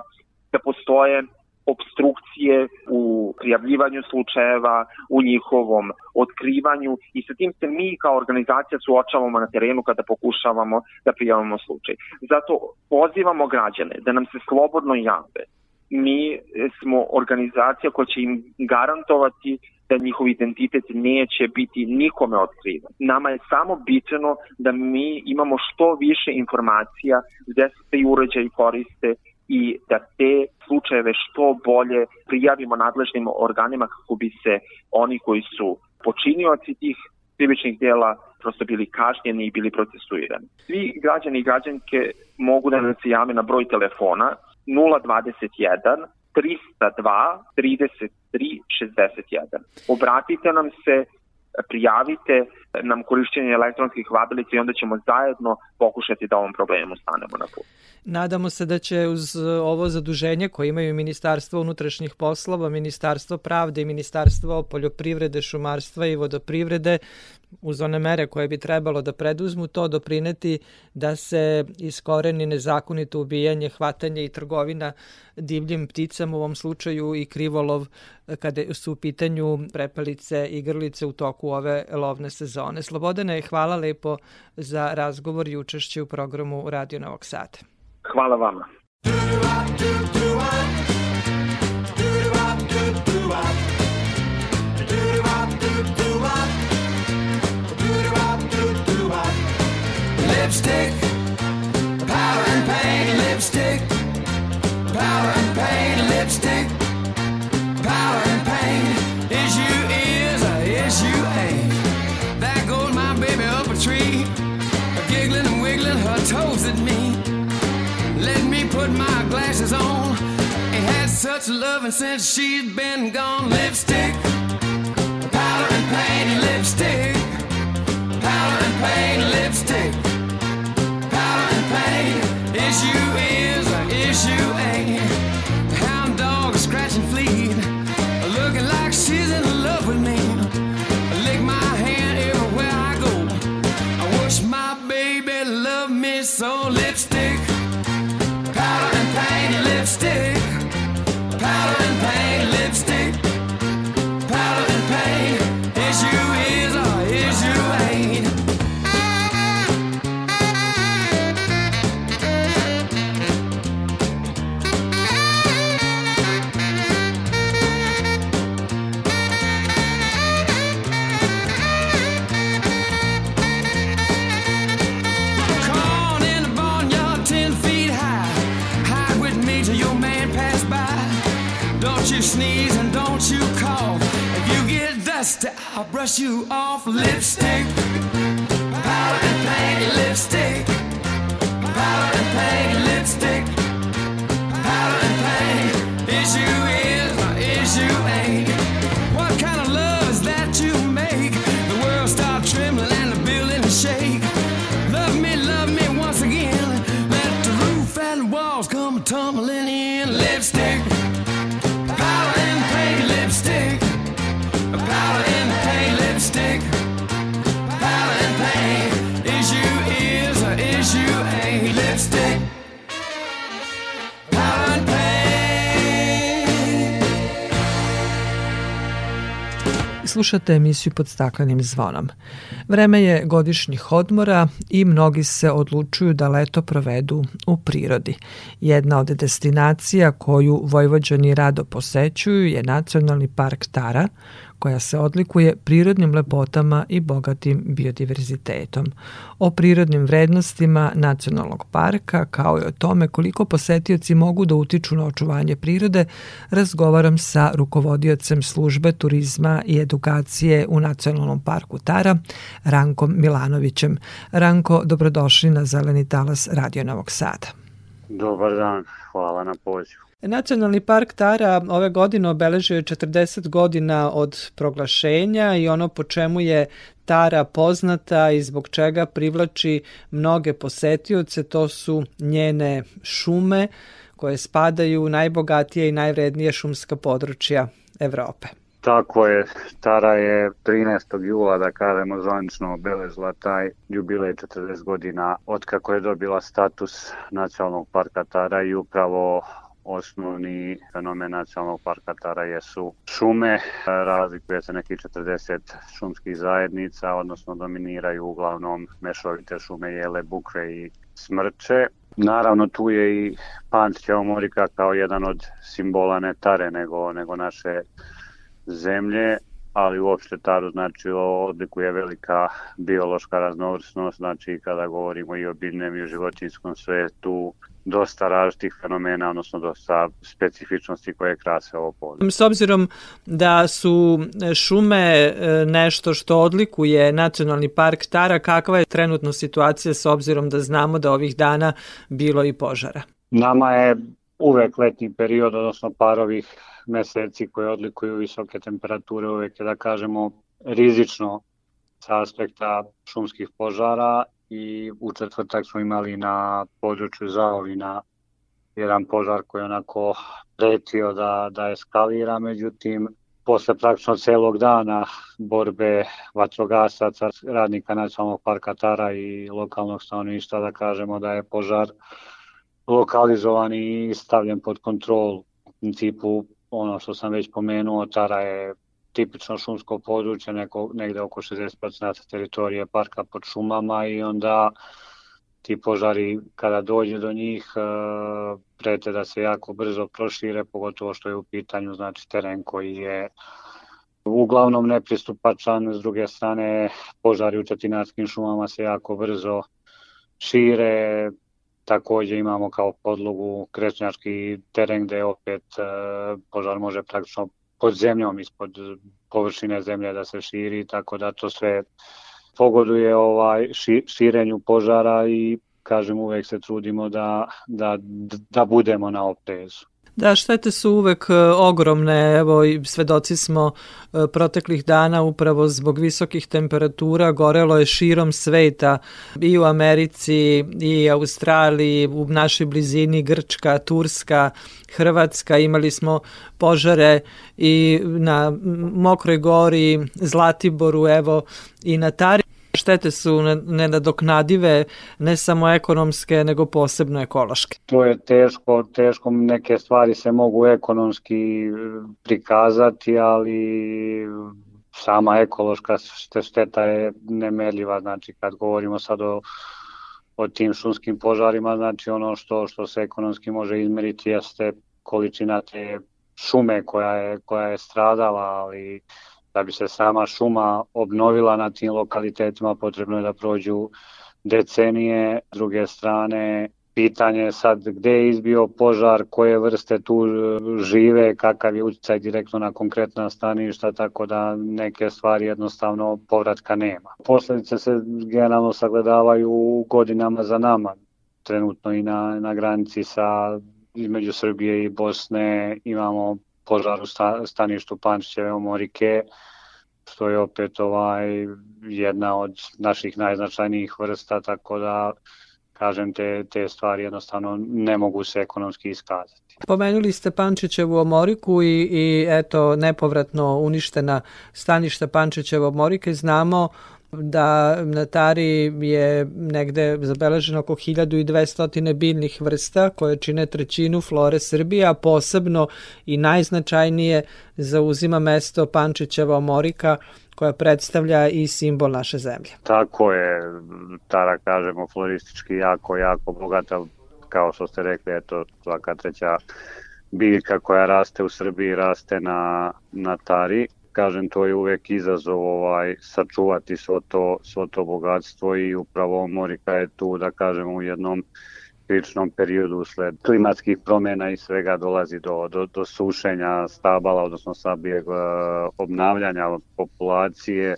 da postoje obstrukcije u prijavljivanju slučajeva, u njihovom otkrivanju i sa tim se mi kao organizacija suočavamo na terenu kada pokušavamo da prijavimo slučaj. Zato pozivamo građane da nam se slobodno jave. Mi smo organizacija koja će im garantovati da njihov identitet neće biti nikome otkriven. Nama je samo bitno da mi imamo što više informacija gde se te uređaji koriste i da te slučajeve što bolje prijavimo nadležnim organima kako bi se oni koji su počinioci tih krivičnih dela prosto bili kažnjeni i bili procesuirani. Svi građani i građanke mogu da nas jave na broj telefona 021 302 33 61. Obratite nam se, prijavite nam korišćenje elektronskih vadilica i onda ćemo zajedno pokušati da ovom problemu stanemo na put. Nadamo se da će uz ovo zaduženje koje imaju Ministarstvo unutrašnjih poslova, Ministarstvo pravde i Ministarstvo poljoprivrede, šumarstva i vodoprivrede uz one mere koje bi trebalo da preduzmu to doprineti da se iskoreni nezakonito ubijanje, hvatanje i trgovina divljim pticama, u ovom slučaju i krivolov kada su u pitanju prepelice i grlice u toku ove lovne sezone. Slobodane, hvala lepo za razgovor i učešće u programu Radio Novog Sada. Hvala vama. Lipstick, powder and paint, lipstick, powder glasses on. Ain't had such loving since she's been gone. Lipstick, powder and paint, lipstick, powder and paint, lipstick, powder and paint. Is you is or is you ain't? Hound dog scratching fleet, you sneeze and don't you cough. If you get dusty, I'll brush you off. Lipstick, powder and paint, lipstick, powder and paint, lipstick, powder and paint. Is you is or is you ain't? Slušate emisiju pod staklenim zvonom. Vreme je godišnjih odmora i mnogi se odlučuju da leto provedu u prirodi. Jedna od destinacija koju Vojvođani rado posećuju je Nacionalni park Tara, koja se odlikuje prirodnim lepotama i bogatim biodiverzitetom. O prirodnim vrednostima nacionalnog parka, kao i o tome koliko posetioci mogu da utiču na očuvanje prirode, razgovaram sa rukovodiocem službe turizma i edukacije u Nacionalnom parku Tara, Rankom Milanovićem. Ranko, dobrodošli na Zeleni talas Radio Novog Sada. Dobar dan, hvala na pozivu. Nacionalni park Tara ove godine obeležio je 40 godina od proglašenja i ono po čemu je Tara poznata i zbog čega privlači mnoge posetioce, to su njene šume koje spadaju u najbogatije i najvrednije šumska područja Evrope. Tako je, Tara je 13. jula, da kažemo, zvanično obeležila taj jubilej 40 godina od kako je dobila status nacionalnog parka Tara i upravo osnovni fenomen nacionalnog parka Tara jesu šume. Razlikuje se nekih 40 šumskih zajednica, odnosno dominiraju uglavnom mešovite šume, jele, bukve i smrče. Naravno tu je i pant Ćeomorika kao jedan od simbola ne Tare nego, nego naše zemlje ali uopšte taru znači odlikuje velika biološka raznovrsnost, znači kada govorimo i o biljnem i o životinskom svetu, dosta različitih fenomena, odnosno dosta specifičnosti koje krase ovo područje. S obzirom da su šume e, nešto što odlikuje nacionalni park Tara, kakva je trenutno situacija s obzirom da znamo da ovih dana bilo i požara? Nama je uvek letnji period, odnosno par ovih meseci koje odlikuju visoke temperature, uvek je da kažemo rizično sa aspekta šumskih požara i u četvrtak smo imali na području Zaovina jedan požar koji je onako pretio da, da eskalira, međutim posle praktično celog dana borbe vatrogasaca, radnika nacionalnog parka Tara i lokalnog stanovništva da kažemo da je požar lokalizovan i stavljen pod kontrol u principu ono što sam već pomenuo, Tara je tipično šumsko područje, neko, negde oko 60% teritorije parka pod šumama i onda ti požari kada dođe do njih e, prete da se jako brzo prošire, pogotovo što je u pitanju znači teren koji je uglavnom nepristupačan, s druge strane požari u četinarskim šumama se jako brzo šire, takođe imamo kao podlogu kresnjački teren gde opet e, požar može praktično pod zemljom, ispod površine zemlje da se širi, tako da to sve pogoduje ovaj širenju požara i kažem uvek se trudimo da, da, da budemo na oprezu. Da, štete su uvek e, ogromne, evo i svedoci smo e, proteklih dana upravo zbog visokih temperatura, gorelo je širom sveta i u Americi i Australiji, u našoj blizini Grčka, Turska, Hrvatska, imali smo požare i na Mokroj gori, Zlatiboru, evo i na Tari. Štete su nenadoknadive, ne samo ekonomske, nego posebno ekološke. To je teško, teško neke stvari se mogu ekonomski prikazati, ali sama ekološka šteta je nemerljiva, znači kad govorimo sad o o tim šumskim požarima, znači ono što što se ekonomski može izmeriti jeste količina te šume koja je koja je stradala, ali da bi se sama šuma obnovila na tim lokalitetima potrebno je da prođu decenije. S druge strane, pitanje je sad gde je izbio požar, koje vrste tu žive, kakav je utjecaj direktno na konkretna staništa, tako da neke stvari jednostavno povratka nema. Posledice se generalno sagledavaju godinama za nama. Trenutno i na, na granici sa između Srbije i Bosne imamo požar u staništu Pančićeve omorike, što je opet ovaj jedna od naših najznačajnijih vrsta, tako da kažem te, te stvari jednostavno ne mogu se ekonomski iskazati. Pomenuli ste Pančićevu omoriku i, i eto nepovratno uništena staništa Pančićevo omorike. Znamo da na Tari je negde zabeleženo oko 1200 biljnih vrsta koje čine trećinu flore Srbije, a posebno i najznačajnije zauzima mesto Pančićeva omorika koja predstavlja i simbol naše zemlje. Tako je, Tara kažemo floristički jako, jako bogata, kao što ste rekli, eto svaka treća biljka koja raste u Srbiji raste na, na Tari kažem, to je uvek izazov ovaj, sačuvati svo to, svo to bogatstvo i upravo Morika je tu, da kažemo, u jednom kričnom periodu usled klimatskih promjena i svega dolazi do, do, do sušenja stabala, odnosno sabijeg uh, obnavljanja populacije.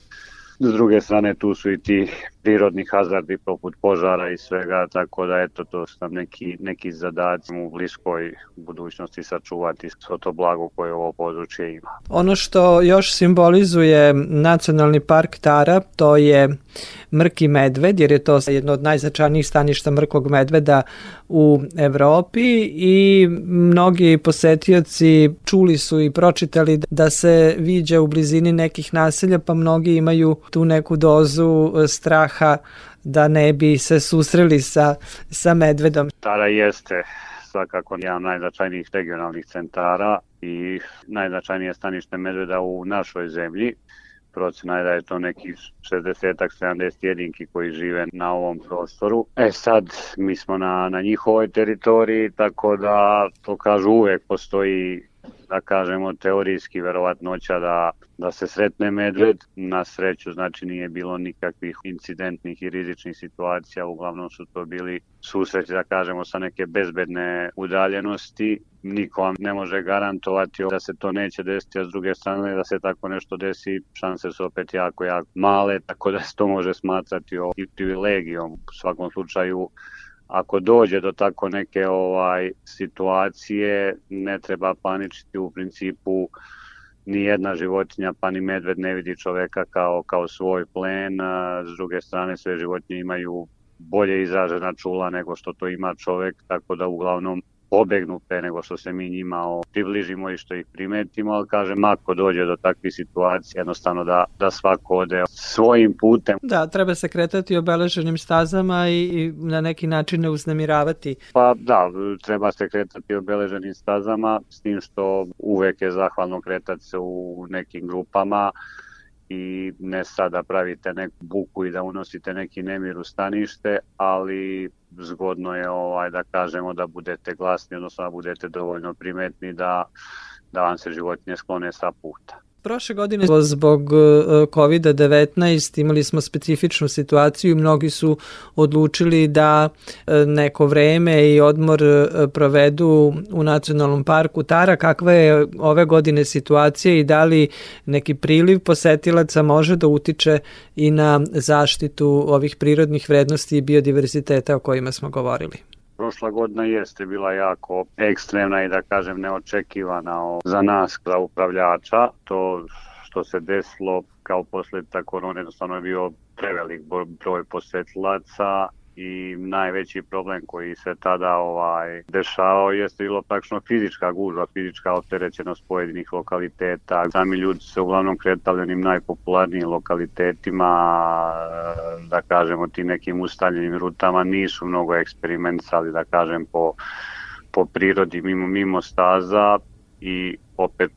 S druge strane tu su i ti prirodni hazardi poput požara i svega, tako da eto to su nam neki, neki zadaci u bliskoj budućnosti sačuvati svo to blago koje ovo područje ima. Ono što još simbolizuje nacionalni park Tara, to je mrki medved, jer je to jedno od najznačajnijih staništa mrkog medveda u Evropi i mnogi posetioci čuli su i pročitali da se viđa u blizini nekih naselja, pa mnogi imaju tu neku dozu straha da ne bi se susreli sa, sa medvedom. Tara jeste svakako jedan najznačajnijih regionalnih centara i najznačajnije stanište medveda u našoj zemlji procena je da je to nekih 60-70 jedinki koji žive na ovom prostoru. E sad, mi smo na, na njihovoj teritoriji, tako da to kažu uvek postoji da kažemo, teorijski verovatnoća da, da se sretne medved. Na sreću, znači, nije bilo nikakvih incidentnih i rizičnih situacija, uglavnom su to bili susreti, da kažemo, sa neke bezbedne udaljenosti. Niko vam ne može garantovati da se to neće desiti, a s druge strane da se tako nešto desi, šanse su opet jako, jako male, tako da se to može smatrati i privilegijom. U svakom slučaju, ako dođe do tako neke ovaj situacije, ne treba paničiti u principu ni jedna životinja, pa ni medved ne vidi čoveka kao, kao svoj plen. S druge strane, sve životinje imaju bolje izražena čula nego što to ima čovek, tako da uglavnom pobegnu pre nego što se mi njima približimo i što ih primetimo, ali kažem, ako dođe do takvih situacija, jednostavno da, da svako ode svojim putem. Da, treba se kretati obeleženim stazama i, i na neki način ne uznemiravati. Pa da, treba se kretati obeleženim stazama, s tim što uvek je zahvalno kretati se u nekim grupama, i ne sada pravite neku buku i da unosite neki nemir u stanište, ali zgodno je ovaj da kažemo da budete glasni, odnosno da budete dovoljno primetni da, da vam se životinje sklone sa puta. Prošle godine zbog e, COVID-19 imali smo specifičnu situaciju, mnogi su odlučili da e, neko vreme i odmor e, provedu u nacionalnom parku Tara. Kakva je ove godine situacija i da li neki priliv posetilaca može da utiče i na zaštitu ovih prirodnih vrednosti i biodiverziteta o kojima smo govorili? Prošla godina jeste bila jako ekstremna i da kažem neočekivana za nas za upravljača. To što se desilo kao posledica korone jednostavno je bio prevelik broj posetilaca i najveći problem koji se tada ovaj dešavao jeste bilo praktično fizička gužva, fizička opterećenost pojedinih lokaliteta. Sami ljudi se uglavnom kretali onim najpopularnijim lokalitetima, da kažemo ti nekim ustaljenim rutama, nisu mnogo eksperimentisali, da kažem, po, po prirodi mimo, mimo staza i opet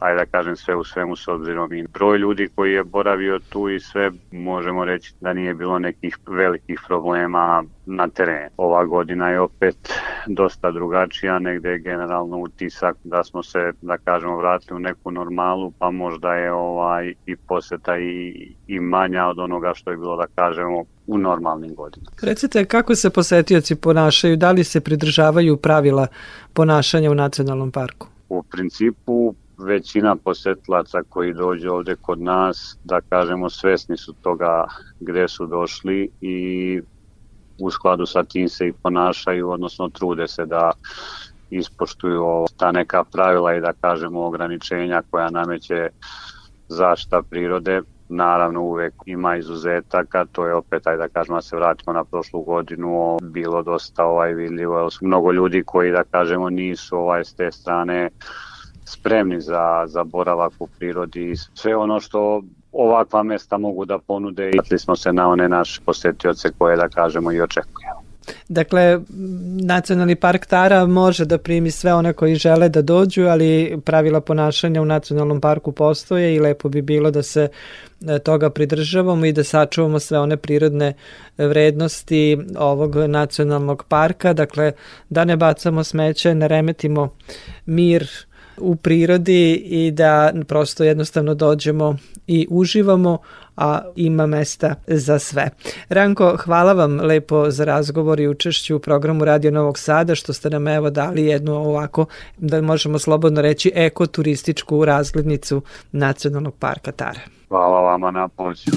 ajde da kažem sve u svemu s obzirom i broj ljudi koji je boravio tu i sve možemo reći da nije bilo nekih velikih problema na terenu. Ova godina je opet dosta drugačija, negde je generalno utisak da smo se, da kažemo, vratili u neku normalu, pa možda je ovaj i poseta i, i manja od onoga što je bilo, da kažemo, u normalnim godinama. Recite kako se posetioci ponašaju, da li se pridržavaju pravila ponašanja u nacionalnom parku? U principu većina posetlaca koji dođe ovde kod nas, da kažemo, svesni su toga gde su došli i u skladu sa tim se i ponašaju, odnosno trude se da ispoštuju ta neka pravila i da kažemo ograničenja koja nameće zašta prirode. Naravno uvek ima izuzetaka, to je opet, ajde da kažemo, da se vratimo na prošlu godinu, bilo dosta ovaj vidljivo, mnogo ljudi koji da kažemo nisu ovaj s te strane spremni za, za boravak u prirodi i sve ono što ovakva mesta mogu da ponude i smo se na one naše posetioce koje da kažemo i očekujemo. Dakle, Nacionalni park Tara može da primi sve one koji žele da dođu, ali pravila ponašanja u Nacionalnom parku postoje i lepo bi bilo da se e, toga pridržavamo i da sačuvamo sve one prirodne vrednosti ovog nacionalnog parka, dakle da ne bacamo smeće, ne remetimo mir u prirodi i da prosto jednostavno dođemo i uživamo, a ima mesta za sve. Ranko, hvala vam lepo za razgovor i učešću u programu Radio Novog Sada, što ste nam evo dali jednu ovako, da možemo slobodno reći, ekoturističku razglednicu Nacionalnog parka Tara. Hvala vama na pozivu.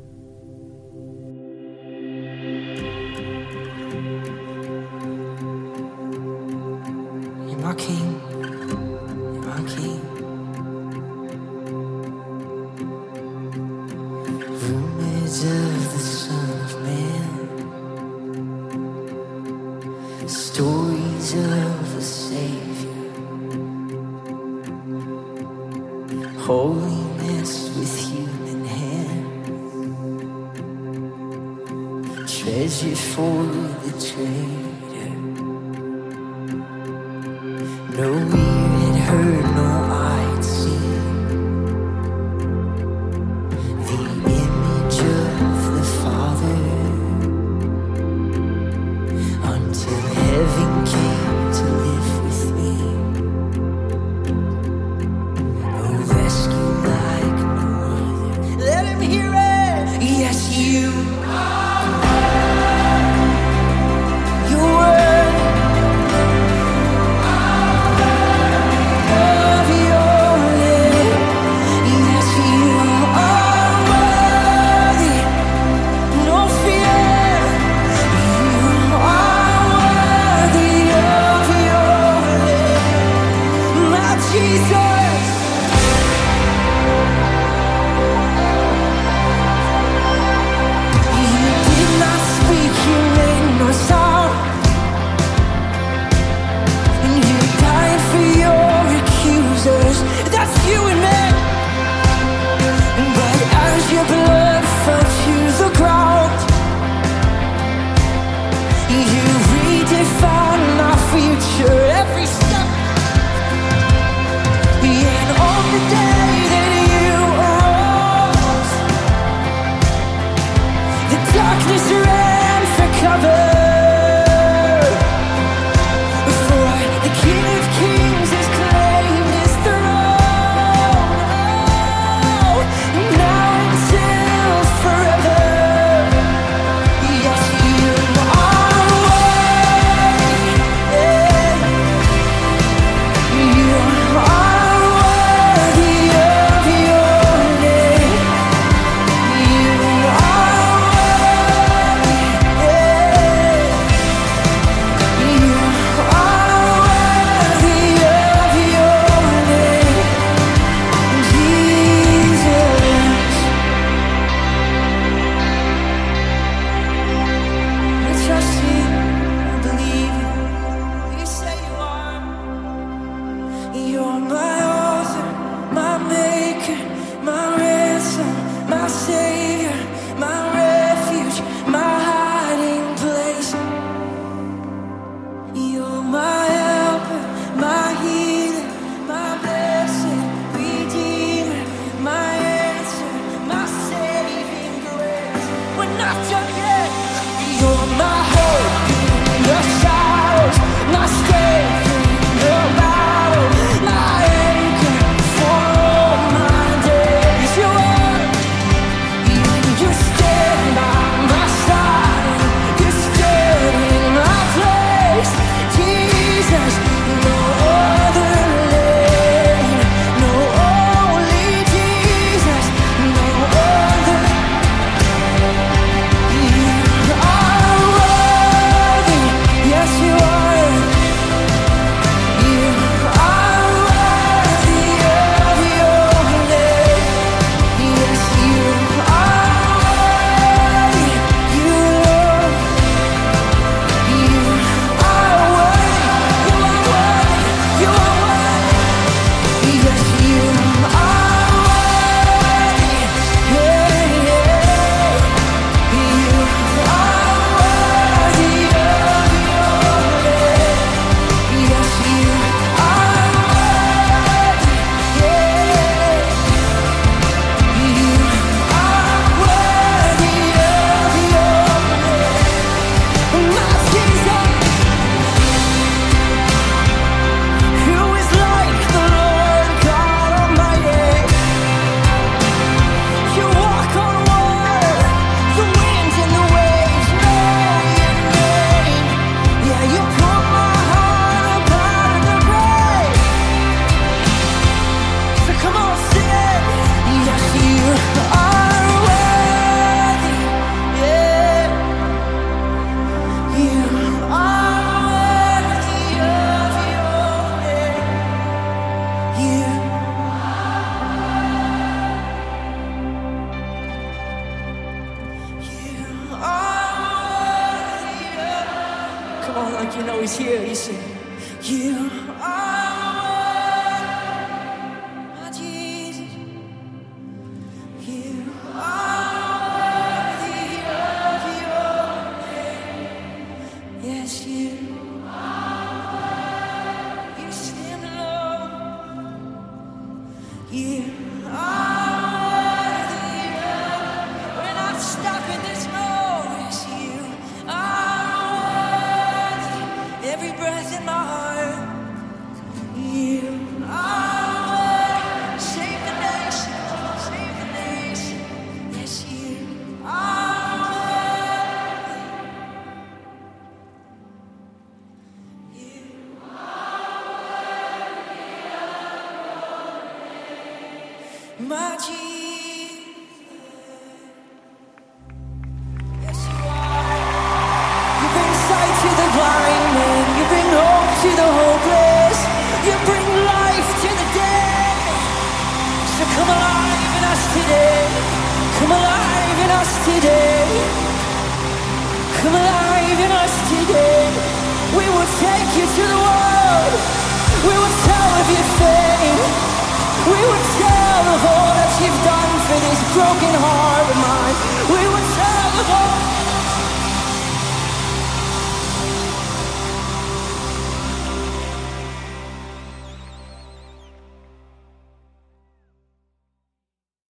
King.